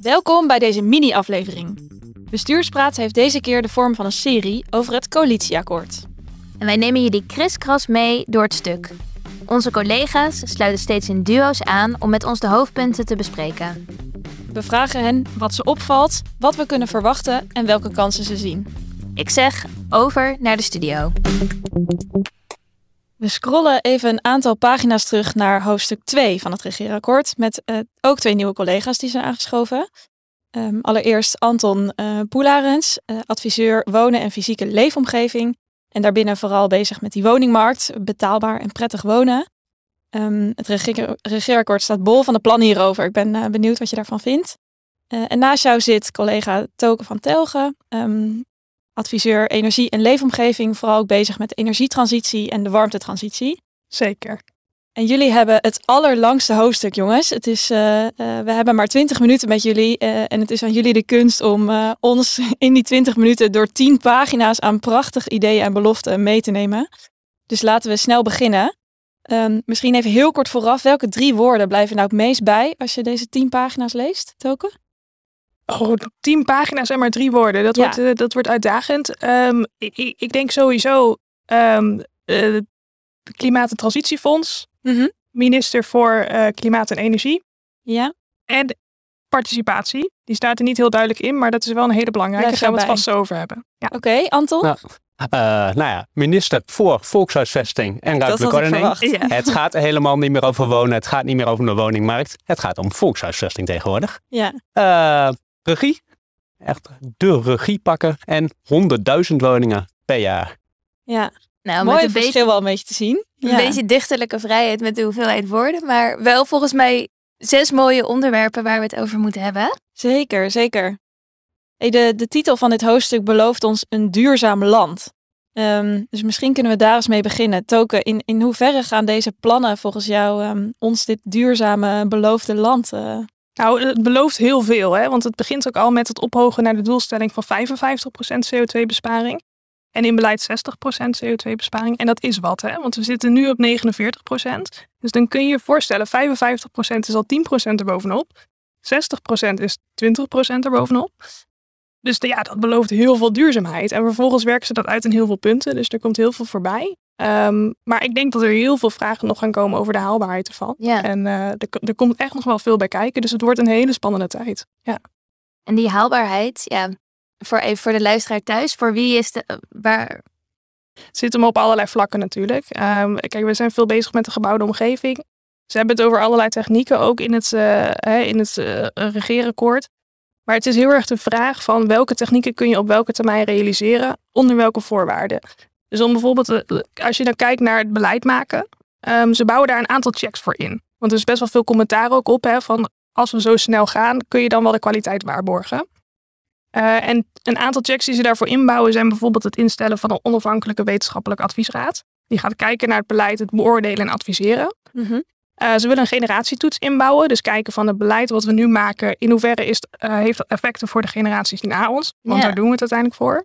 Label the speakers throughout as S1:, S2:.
S1: Welkom bij deze mini-aflevering. Bestuurspraat heeft deze keer de vorm van een serie over het coalitieakkoord.
S2: En wij nemen jullie kriskras mee door het stuk. Onze collega's sluiten steeds in duo's aan om met ons de hoofdpunten te bespreken.
S1: We vragen hen wat ze opvalt, wat we kunnen verwachten en welke kansen ze zien.
S2: Ik zeg over naar de studio.
S1: We scrollen even een aantal pagina's terug naar hoofdstuk 2 van het regeerakkoord. Met uh, ook twee nieuwe collega's die zijn aangeschoven. Um, allereerst Anton uh, Poelarens, uh, adviseur wonen en fysieke leefomgeving. En daarbinnen vooral bezig met die woningmarkt, betaalbaar en prettig wonen. Um, het regeer regeerakkoord staat bol van de plannen hierover. Ik ben benieuwd wat je daarvan vindt. en naast jou zit collega Token van Telgen, um, adviseur energie en leefomgeving, vooral ook bezig met de energietransitie en de warmtetransitie.
S3: Zeker.
S1: En jullie hebben het allerlangste hoofdstuk, jongens. Het is, uh, uh, we hebben maar 20 minuten met jullie. Uh, en het is aan jullie de kunst om ons in die 20 minuten door 10 pagina's aan prachtige ideeën en beloften mee te nemen. Dus laten we snel beginnen. Um, misschien even heel kort vooraf. Welke drie woorden blijven nou het meest bij als je deze 10 pagina's leest, Token?
S3: Oh, tien pagina's en maar drie woorden. Dat, ja. wordt, uh, dat wordt uitdagend. Um, ik, ik, denk sowieso um, uh, Klimaat- en Transitiefonds.
S1: Mm -hmm.
S3: Minister voor uh, Klimaat en Energie.
S1: Ja.
S3: En participatie. Die staat er niet heel duidelijk in, maar dat is wel een hele belangrijke. Daar gaan we het vast over hebben. Ja.
S1: Oké, okay, Anton?
S4: Nou. Uh, nou ja, minister voor volkshuisvesting en ruimtelijke ordening.
S1: Ja.
S4: Het gaat helemaal niet meer over wonen. Het gaat niet meer over de woningmarkt. Het gaat om volkshuisvesting tegenwoordig.
S1: Ja.
S4: Uh, regie. Echt de regie pakken. En 100.000 woningen per jaar.
S1: Ja,
S2: nou,
S1: mooi
S2: met
S1: een verschil wel een beetje te zien.
S2: Een beetje dichterlijke vrijheid met de hoeveelheid woorden. Maar wel volgens mij zes mooie onderwerpen waar we het over moeten hebben.
S1: Zeker, zeker. Hey, de, de titel van dit hoofdstuk belooft ons een duurzaam land. Um, dus misschien kunnen we daar eens mee beginnen. Token, in, in hoeverre gaan deze plannen volgens jou um, ons dit duurzame beloofde land uh,
S3: nou, het belooft heel veel, hè? want het begint ook al met het ophogen naar de doelstelling van 55% CO2-besparing. En in beleid 60% CO2-besparing. En dat is wat, hè? want we zitten nu op 49%. Dus dan kun je je voorstellen, 55% is al 10% erbovenop. 60% is 20% erbovenop. Dus ja, dat belooft heel veel duurzaamheid. En vervolgens werken ze dat uit in heel veel punten. Dus er komt heel veel voorbij. Um, maar ik denk dat er heel veel vragen nog gaan komen over de haalbaarheid ervan.
S2: Ja.
S3: En uh, er, er, komt echt nog wel veel bij kijken. Dus het wordt een hele spannende tijd. Ja.
S2: En die haalbaarheid, ja, voor even voor de luisteraar thuis, voor wie is de. Waar...
S3: Het zit hem op allerlei vlakken natuurlijk. Um, kijk, we zijn veel bezig met de gebouwde omgeving. Ze hebben het over allerlei technieken, ook in het, uh, in het uh, regeerakkoord. Maar het is heel erg de vraag van welke technieken kun je op welke termijn realiseren, onder welke voorwaarden. Dus om bijvoorbeeld, als je dan kijkt naar het beleid maken, um, ze bouwen daar een aantal checks voor in. Want er is best wel veel commentaar ook op, hè, van als we zo snel gaan, kun je dan wel de kwaliteit waarborgen. Uh, en een aantal checks die ze daarvoor inbouwen zijn bijvoorbeeld het instellen van een onafhankelijke wetenschappelijke adviesraad. Die gaat kijken naar het beleid, het beoordelen en adviseren.
S1: Mm -hmm.
S3: uh, ze willen een generatietoets inbouwen, dus kijken van het beleid wat we nu maken, in hoeverre is, uh, heeft dat effecten voor de generaties na ons, want daar doen we het uiteindelijk voor.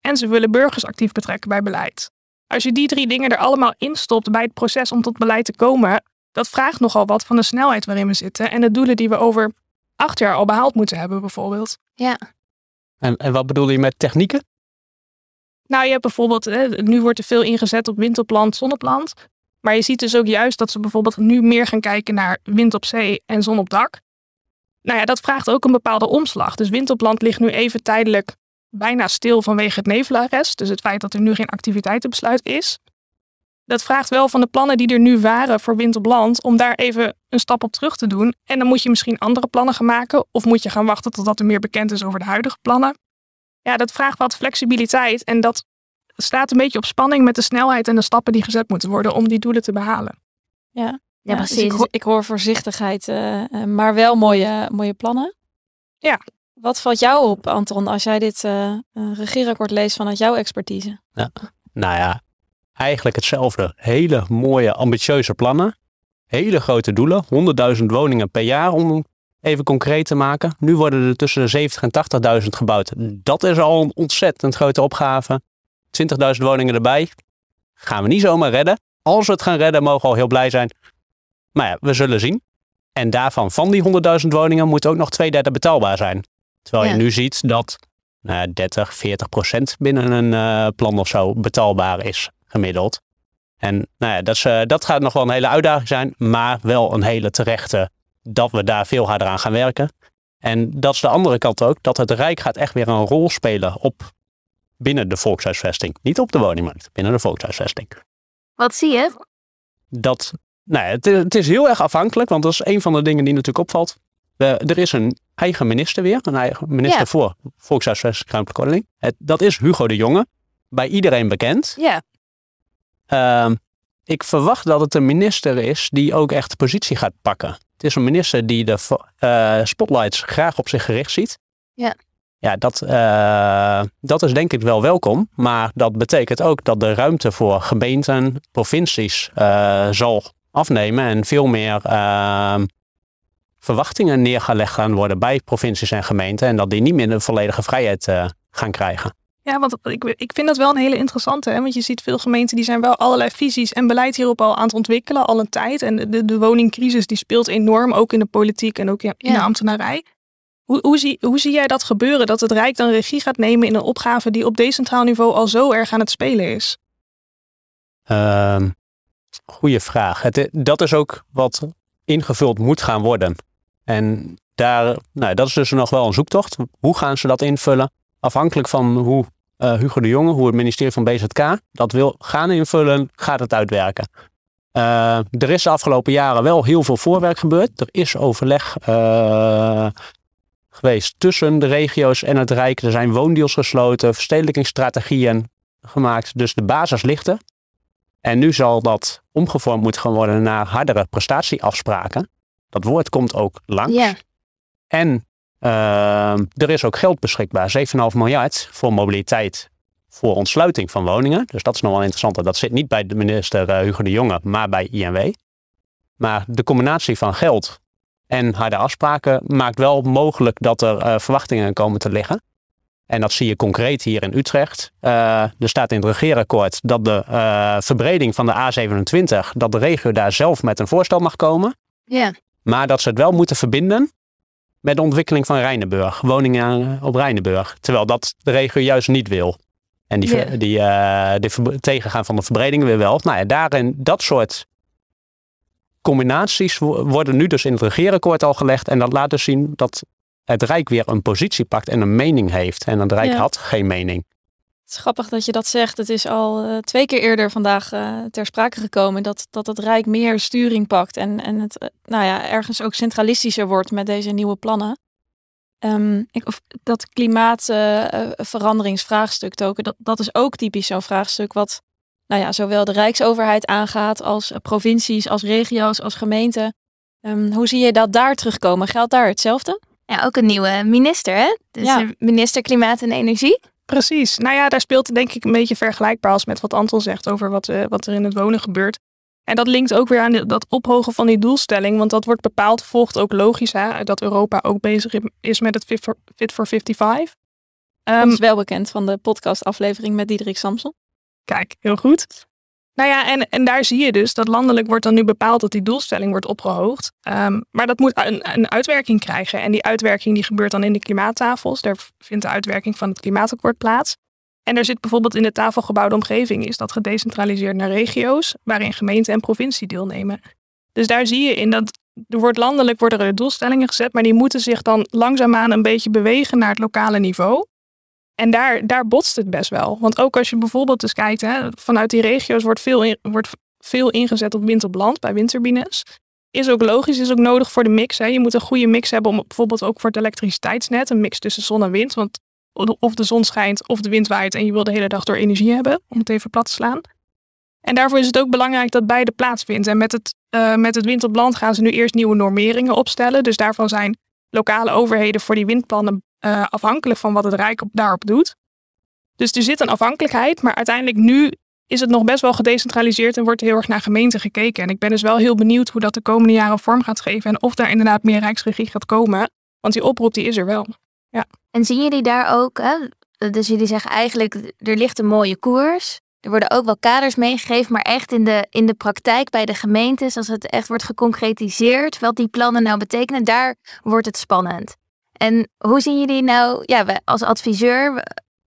S3: En ze willen burgers actief betrekken bij beleid. Als je die drie dingen er allemaal instopt bij het proces om tot beleid te komen, dat vraagt nogal wat van de snelheid waarin we zitten en de doelen die we over acht jaar al behaald moeten hebben, bijvoorbeeld.
S2: Ja.
S4: En, en wat bedoel je met technieken?
S3: Nou, je hebt bijvoorbeeld, hè, nu wordt er veel ingezet op wind op land, zon op land. Maar je ziet dus ook juist dat ze bijvoorbeeld nu meer gaan kijken naar wind op zee en zon op dak. Nou ja, dat vraagt ook een bepaalde omslag. Dus wind op land ligt nu even tijdelijk bijna stil vanwege het nevelarrest. Dus het feit dat er nu geen activiteitenbesluit is. Dat vraagt wel van de plannen die er nu waren voor wind op land, om daar even een stap op terug te doen. En dan moet je misschien andere plannen gaan maken, of moet je gaan wachten totdat er meer bekend is over de huidige plannen. Ja, dat vraagt wat flexibiliteit en dat staat een beetje op spanning met de snelheid en de stappen die gezet moeten worden om die doelen te behalen.
S1: Ja,
S2: Ja,
S1: dus
S2: precies.
S1: ik, hoor, ik hoor voorzichtigheid, uh, uh, maar wel mooie, mooie plannen.
S3: Ja.
S1: Wat valt jou op, Anton, als jij dit uh, leest vanuit jouw expertise?
S4: Ja. Nou ja, eigenlijk hetzelfde. Hele mooie, ambitieuze plannen. Hele grote doelen. 100.000 woningen per jaar om even concreet te maken. Nu worden er tussen de 70.000 en 80.000 gebouwd. Dat is al een ontzettend grote opgave. 20.000 woningen erbij. Gaan we niet zomaar redden. als we het gaan redden, mogen we al heel blij zijn. Maar ja, we zullen zien. En daarvan, van die 100.000 woningen, moet ook nog twee derde betaalbaar zijn. Terwijl
S2: Ja.
S4: je nu ziet dat nou, 30, 40 procent binnen een eh, plan of zo betaalbaar is gemiddeld. En nou ja, dat, is, eh, dat gaat nog wel een hele uitdaging zijn, maar wel een hele terechte dat we daar veel harder aan gaan werken. En dat is de andere kant ook, dat het Rijk gaat echt weer een rol spelen op binnen de volkshuisvesting. Niet op de woningmarkt, binnen de volkshuisvesting.
S2: Wat zie je?
S4: Dat, nou ja, het, is- het is heel erg afhankelijk, want dat is een van de dingen die natuurlijk opvalt. Eh, er is een eigen minister weer, een eigen minister
S2: Ja.
S4: voor volkshuisvesting, ruimtelijke ordening. Het, dat is Hugo de Jonge, bij iedereen bekend.
S2: Ja.
S4: Ehm, ik verwacht dat het een minister is die ook echt positie gaat pakken. Het is een minister die de eh, spotlights graag op zich gericht ziet.
S2: Ja.
S4: Ja, dat, eh, dat is denk ik wel welkom. Maar dat betekent ook dat de ruimte voor gemeenten, provincies eh, zal afnemen. En veel meer ehm, verwachtingen neergelegd gaan worden bij provincies en gemeenten. En dat die niet meer de volledige vrijheid eh, gaan krijgen.
S3: Ja, want ik, ik vind dat wel een hele interessante. Hè? Want je ziet veel gemeenten die zijn wel allerlei visies en beleid hierop al aan het ontwikkelen, al een tijd. En de, de woningcrisis die speelt enorm, ook in de politiek en ook in, in
S2: Ja.
S3: de ambtenarij. Hoe, hoe, zie, hoe zie jij dat gebeuren? Dat het Rijk dan regie gaat nemen in een opgave die op decentraal niveau al zo erg aan het spelen is?
S4: Ehm goeie vraag. Het, dat is ook wat ingevuld moet gaan worden. En daar, nou, dat is dus nog wel een zoektocht. Hoe gaan ze dat invullen? Afhankelijk van hoe eh, Hugo de Jonge, hoe het ministerie van BZK dat wil gaan invullen, gaat het uitwerken. Eh, er is de afgelopen jaren wel heel veel voorwerk gebeurd. Er is overleg eh, geweest tussen de regio's en het Rijk. Er zijn woondeals gesloten, verstedelijkingsstrategieën gemaakt. Dus de basis ligt er. En nu zal dat omgevormd moeten gaan worden naar hardere prestatieafspraken. Dat woord komt ook langs.
S2: Ja.
S4: En ehm, er is ook geld beschikbaar, 7,5 miljard voor mobiliteit voor ontsluiting van woningen. Dus dat is nog wel interessant. Dat zit niet bij de minister eh, Hugo de Jonge, maar bij INW. Maar de combinatie van geld en harde afspraken maakt wel mogelijk dat er eh, verwachtingen komen te liggen. En dat zie je concreet hier in Utrecht. Eh, er staat in het regeerakkoord dat de verbreding van de A27, dat de regio daar zelf met een voorstel mag komen.
S2: Ja.
S4: Maar dat ze het wel moeten verbinden met de ontwikkeling van Rijnenburg, woningen op Rijnenburg. Terwijl dat de regio juist niet wil. En die, die, eh, die tegengaan van de verbreding weer wel. Nou ja, daarin, dat soort combinaties wo- worden nu dus in het regeerakkoord al gelegd. En dat laat dus zien dat het Rijk weer een positie pakt en een mening heeft. En het Rijk
S1: Ja.
S4: had geen mening.
S1: Het is grappig dat je dat zegt. Het is al eh, twee keer eerder vandaag eh, ter sprake gekomen dat, dat het Rijk meer sturing pakt en, en het eh, nou ja, ergens ook centralistischer wordt met deze nieuwe plannen. Ehm, ik, of, dat klimaatveranderingsvraagstuk dat, dat is ook typisch zo'n vraagstuk wat nou ja, zowel de Rijksoverheid aangaat als provincies, als regio's, als gemeenten. Ehm, hoe zie je dat daar terugkomen? Geldt daar hetzelfde?
S2: Ja, ook een nieuwe minister, hè? Dus
S1: Ja.
S2: minister Klimaat en Energie.
S3: Precies. Nou ja, daar speelt denk ik een beetje vergelijkbaar als met wat Anton zegt over wat, eh, wat er in het wonen gebeurt. En dat linkt ook weer aan de- dat ophogen van die doelstelling, want dat wordt bepaald, volgt ook logisch hè, dat Europa ook bezig is met het Fit for, Fit for 55. Ehm,
S1: Dat is wel bekend van de podcastaflevering met Diederik Samson.
S3: Kijk, heel goed. Nou ja, en, en daar zie je dus dat landelijk wordt dan nu bepaald dat die doelstelling wordt opgehoogd. Ehm, maar dat moet een, een uitwerking krijgen. En die uitwerking die gebeurt dan in de klimaattafels. Daar vindt de uitwerking van het klimaatakkoord plaats. En er zit bijvoorbeeld in de tafelgebouwde omgeving is dat gedecentraliseerd naar regio's, waarin gemeente en provincie deelnemen. Dus daar zie je in dat er wordt landelijk worden doelstellingen gezet, maar die moeten zich dan langzaamaan een beetje bewegen naar het lokale niveau. En daar, daar botst het best wel. Want ook als je bijvoorbeeld eens kijkt, hè, vanuit die regio's wordt veel, wordt veel ingezet op wind op land bij windturbines. Is ook logisch, is ook nodig voor de mix. Hè. Je moet een goede mix hebben om bijvoorbeeld ook voor het elektriciteitsnet. Een mix tussen zon en wind. Want of de zon schijnt of de wind waait en je wil de hele dag door energie hebben. Om het even plat te slaan. En daarvoor is het ook belangrijk dat beide plaatsvindt. En met het, eh, met het wind op land gaan ze nu eerst nieuwe normeringen opstellen. Dus daarvan zijn lokale overheden voor die windplannen eh, afhankelijk van wat het Rijk op, daarop doet. Dus er zit een afhankelijkheid, maar uiteindelijk nu is het nog best wel gedecentraliseerd en wordt heel erg naar gemeenten gekeken. En ik ben dus wel heel benieuwd hoe dat de komende jaren vorm gaat geven en of daar inderdaad meer rijksregie gaat komen. Want die oproep die is er wel.
S2: En zien jullie daar ook, hè? dus jullie zeggen eigenlijk, er ligt een mooie koers. er worden ook wel kaders meegegeven, maar echt in de, in de praktijk bij de gemeentes, als het echt wordt geconcretiseerd, wat die plannen nou betekenen, daar wordt het spannend. En hoe zien jullie nou, ja, als adviseur,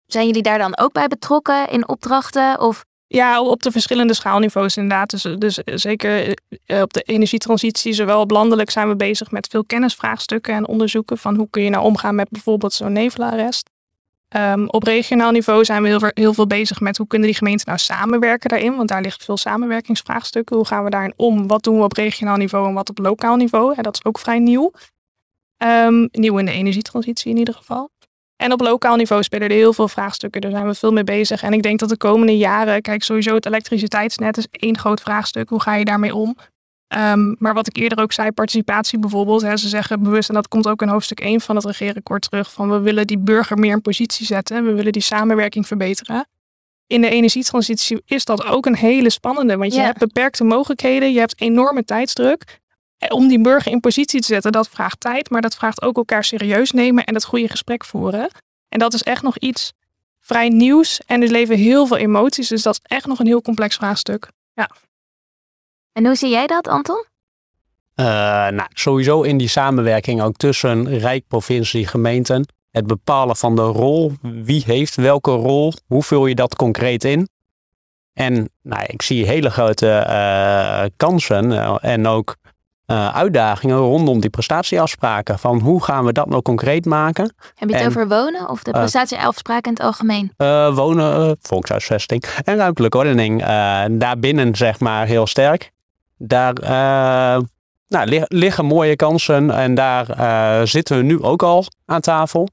S2: zijn jullie daar dan ook bij betrokken in opdrachten? Of
S3: Ja, op de verschillende schaalniveaus inderdaad. Dus, dus zeker eh, op de energietransitie, zowel op landelijk zijn we bezig met veel kennisvraagstukken en onderzoeken van hoe kun je nou omgaan met bijvoorbeeld zo'n nevelarrest. Ehm, op regionaal niveau zijn we heel, heel veel bezig met hoe kunnen die gemeenten nou samenwerken daarin, want daar liggen veel samenwerkingsvraagstukken. Hoe gaan we daarin om? Wat doen we op regionaal niveau en wat op lokaal niveau? Hè, dat is ook vrij nieuw. Ehm, nieuw in de energietransitie in ieder geval. En op lokaal niveau spelen er heel veel vraagstukken. Daar zijn we veel mee bezig. En ik denk dat de komende jaren, kijk, sowieso het elektriciteitsnet is één groot vraagstuk. Hoe ga je daarmee om? Ehm, maar wat ik eerder ook zei, participatie bijvoorbeeld. Hè, ze zeggen bewust, en dat komt ook in hoofdstuk 1 van het regeerakkoord terug, van we willen die burger meer in positie zetten. We willen die samenwerking verbeteren. In de energietransitie is dat ook een hele spannende, want je
S2: Ja.
S3: hebt beperkte mogelijkheden, je hebt enorme tijdsdruk. En Om die burger in positie te zetten, dat vraagt tijd, maar dat vraagt ook elkaar serieus nemen en het goede gesprek voeren. En dat is echt nog iets vrij nieuws en er leven heel veel emoties, dus dat is echt nog een heel complex vraagstuk.
S2: en hoe zie jij dat, Anton?
S4: Eh, nou, sowieso in die samenwerking ook tussen Rijk, provincie, gemeenten. Het bepalen van de rol. Wie heeft welke rol? Hoe vul je dat concreet in? En nou, ik zie hele grote eh, kansen eh, en ook eh, uitdagingen rondom die prestatieafspraken. Van hoe gaan we dat nou concreet maken?
S2: Heb je het
S4: En-
S2: over wonen of de
S4: Eh,
S2: prestatieafspraken in het algemeen?
S4: Eh, wonen, volkshuisvesting en ruimtelijke ordening. daarbinnen zeg maar heel sterk. Daar nou, li- liggen mooie kansen en daar zitten we nu ook al aan tafel.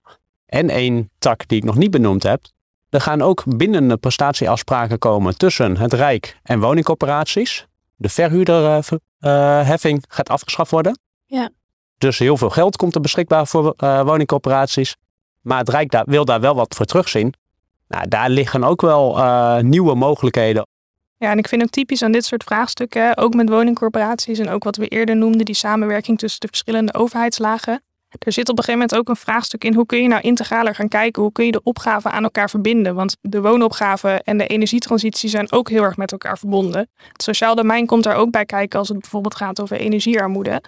S4: En één tak die ik nog niet benoemd heb. Er gaan ook bindende prestatieafspraken komen tussen het Rijk en woningcorporaties. De verhuurderheffing gaat afgeschaft worden.
S1: Ja.
S4: Dus heel veel geld komt er beschikbaar voor eh, woningcorporaties. Maar het Rijk daar, wil daar wel wat voor terugzien. Nou, daar liggen ook wel eh, nieuwe mogelijkheden.
S3: Ja, en ik vind ook typisch aan dit soort vraagstukken, ook met woningcorporaties en ook wat we eerder noemden, die samenwerking tussen de verschillende overheidslagen. Er zit op een gegeven moment ook een vraagstuk in, hoe kun je nou integraler gaan kijken, hoe kun je de opgaven aan elkaar verbinden? Want de woonopgave en de energietransitie zijn ook heel erg met elkaar verbonden. Het sociaal domein komt daar ook bij kijken als het bijvoorbeeld gaat over energiearmoede.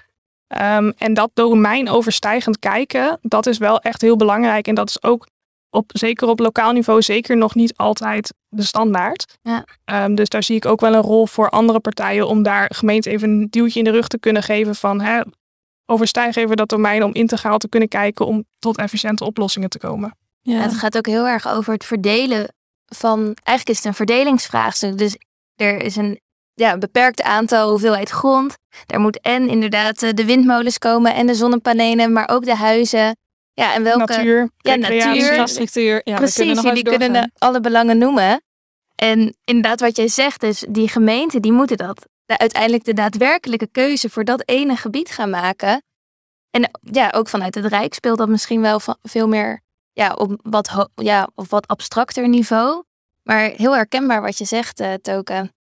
S3: Ehm, en dat domein overstijgend kijken, dat is wel echt heel belangrijk. En dat is ook op, zeker op lokaal niveau zeker nog niet altijd de standaard. Ehm, dus daar zie ik ook wel een rol voor andere partijen om daar gemeente even een duwtje in de rug te kunnen geven van hè, overstijg even dat domein om integraal te kunnen kijken om tot efficiënte oplossingen te komen.
S1: Ja.
S2: Het gaat ook heel erg over het verdelen van. Eigenlijk is het een verdelingsvraagstuk. Dus er is een ja, beperkt aantal hoeveelheid grond. Daar moet en inderdaad eh, de windmolens komen en de zonnepanelen, maar ook de huizen. Ja, en welke.
S3: Natuur,
S2: Ja, natuur.
S1: infrastructuur. Ja, we kunnen
S2: Precies,
S1: nog
S2: kunnen
S1: doorgaan.
S2: de, alle belangen noemen. En inderdaad, wat jij zegt, dus die gemeenten die moeten dat de, uiteindelijk de daadwerkelijke keuze voor dat ene gebied gaan maken. En ja, ook vanuit het Rijk speelt dat misschien wel veel meer ja, op wat, ja, op wat abstracter niveau. Maar heel herkenbaar wat je zegt, eh Token.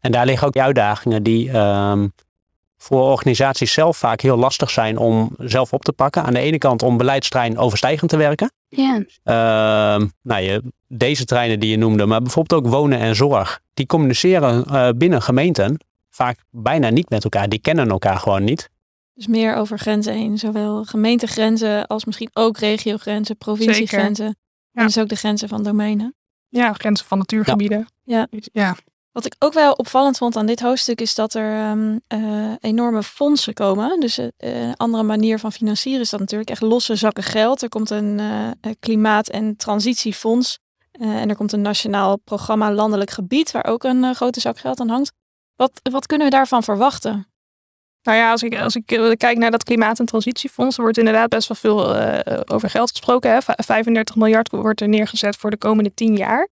S4: En daar liggen ook die uitdagingen die ehm, voor organisaties zelf vaak heel lastig zijn om zelf op te pakken. Aan de ene kant om beleidstrein overstijgend te werken.
S2: Ja,
S4: Ehm, nou, je, deze treinen die je noemde, maar bijvoorbeeld ook wonen en zorg. Die communiceren eh, binnen gemeenten vaak bijna niet met elkaar. Die kennen elkaar gewoon niet.
S1: Dus meer over grenzen heen. Zowel gemeentegrenzen als misschien ook regiogrenzen, provinciegrenzen. En dus ook de grenzen van domeinen.
S3: Ja, grenzen van natuurgebieden.
S1: Ja.
S3: ja.
S1: Wat ik ook wel opvallend vond aan dit hoofdstuk is dat er ehm, eh, enorme fondsen komen. Dus eh, een andere manier van financieren is dat natuurlijk echt losse zakken geld. Er komt een eh, eh, klimaat- en transitiefonds. eh, en er komt een nationaal programma landelijk gebied waar ook een eh, grote zak geld aan hangt. Wat, wat kunnen we daarvan verwachten?
S3: Nou ja, als ik, als ik eh, kijk naar dat klimaat- en transitiefonds, er wordt inderdaad best wel veel eh, over geld gesproken. Hè. V- 35 miljard wordt er neergezet voor de komende 10 jaar.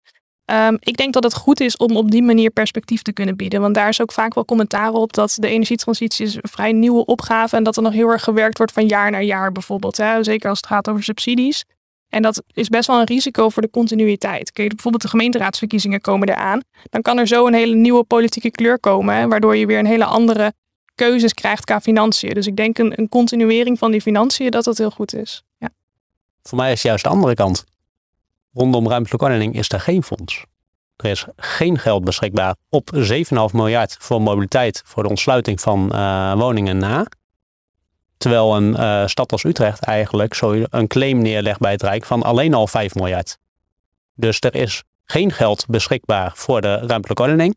S3: Ehm, ik denk dat het goed is om op die manier perspectief te kunnen bieden. Want daar is ook vaak wel commentaar op dat de energietransitie is een vrij nieuwe opgave. En dat er nog heel erg gewerkt wordt van jaar naar jaar bijvoorbeeld. Hè. Zeker als het gaat over subsidies. En dat is best wel een risico voor de continuïteit. Kijk, bijvoorbeeld de gemeenteraadsverkiezingen komen eraan. Dan kan er zo een hele nieuwe politieke kleur komen. Waardoor je weer een hele andere keuzes krijgt qua financiën. Dus ik denk een, een continuering van die financiën dat dat heel goed is. Ja.
S4: Voor mij is juist de andere kant. Rondom ruimtelijke ordening is er geen fonds. Er is geen geld beschikbaar op 7,5 miljard voor mobiliteit voor de ontsluiting van uh, woningen na. Terwijl een uh, stad als Utrecht eigenlijk zo een claim neerlegt bij het Rijk van alleen al 5 miljard. Dus er is geen geld beschikbaar voor de ruimtelijke ordening.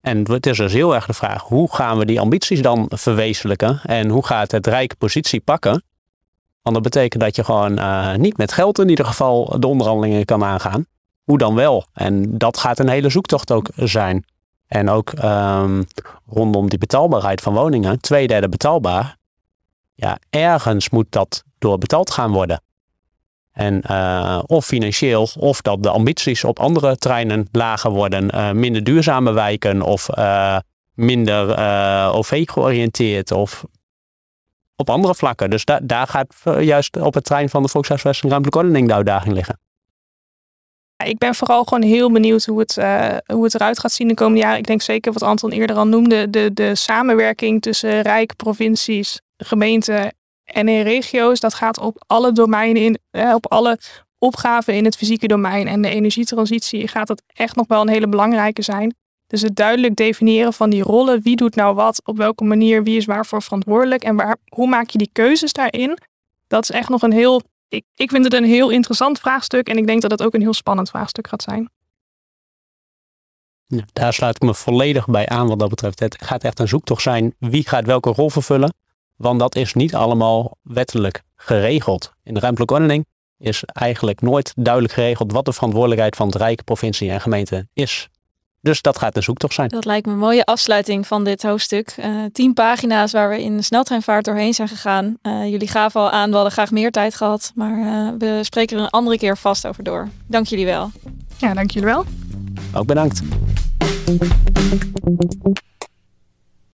S4: En het is dus heel erg de vraag, hoe gaan we die ambities dan verwezenlijken? En hoe gaat het Rijk positie pakken? Want dat betekent dat je gewoon uh, niet met geld in ieder geval de onderhandelingen kan aangaan. Hoe dan wel? En dat gaat een hele zoektocht ook zijn. En ook um, rondom die betaalbaarheid van woningen, twee derde betaalbaar. Ja, ergens moet dat door betaald gaan worden. En uh, of financieel, of dat de ambities op andere terreinen lager worden, uh, minder duurzame wijken of uh, minder OV georiënteerd of op andere vlakken. Dus da daar gaat juist op het trein van de volkshuisvesting ruimtelijke ordening de uitdaging liggen.
S3: Ik ben vooral gewoon heel benieuwd hoe het, hoe het eruit gaat zien de komende jaren. Ik denk zeker wat Anton eerder al noemde, de, de samenwerking tussen Rijk, provincies, gemeenten en in regio's, dat gaat op alle domeinen, in, op alle opgaven in het fysieke domein. En de energietransitie gaat dat echt nog wel een hele belangrijke zijn. Dus het duidelijk definiëren van die rollen, wie doet nou wat, op welke manier, wie is waarvoor verantwoordelijk? En waar, hoe maak je die keuzes daarin, dat is echt nog een heel, ik, ik vind het een heel interessant vraagstuk en ik denk dat het ook een heel spannend vraagstuk gaat zijn.
S4: Daar sluit ik me volledig bij aan wat dat betreft. Het gaat echt een zoektocht zijn, wie gaat welke rol vervullen. Want dat is niet allemaal wettelijk geregeld. In de ruimtelijke ordening is eigenlijk nooit duidelijk geregeld wat de verantwoordelijkheid van het Rijk, provincie en gemeente is. Dus dat gaat een zoektocht zijn.
S1: Dat lijkt me een mooie afsluiting van dit hoofdstuk. Uh, tien pagina's waar we in de sneltreinvaart doorheen zijn gegaan. Uh, jullie gaven al aan, we hadden graag meer tijd gehad. Maar uh, we spreken er een andere keer vast over door. Dank jullie wel.
S3: Ja, dank jullie wel.
S4: Ook bedankt.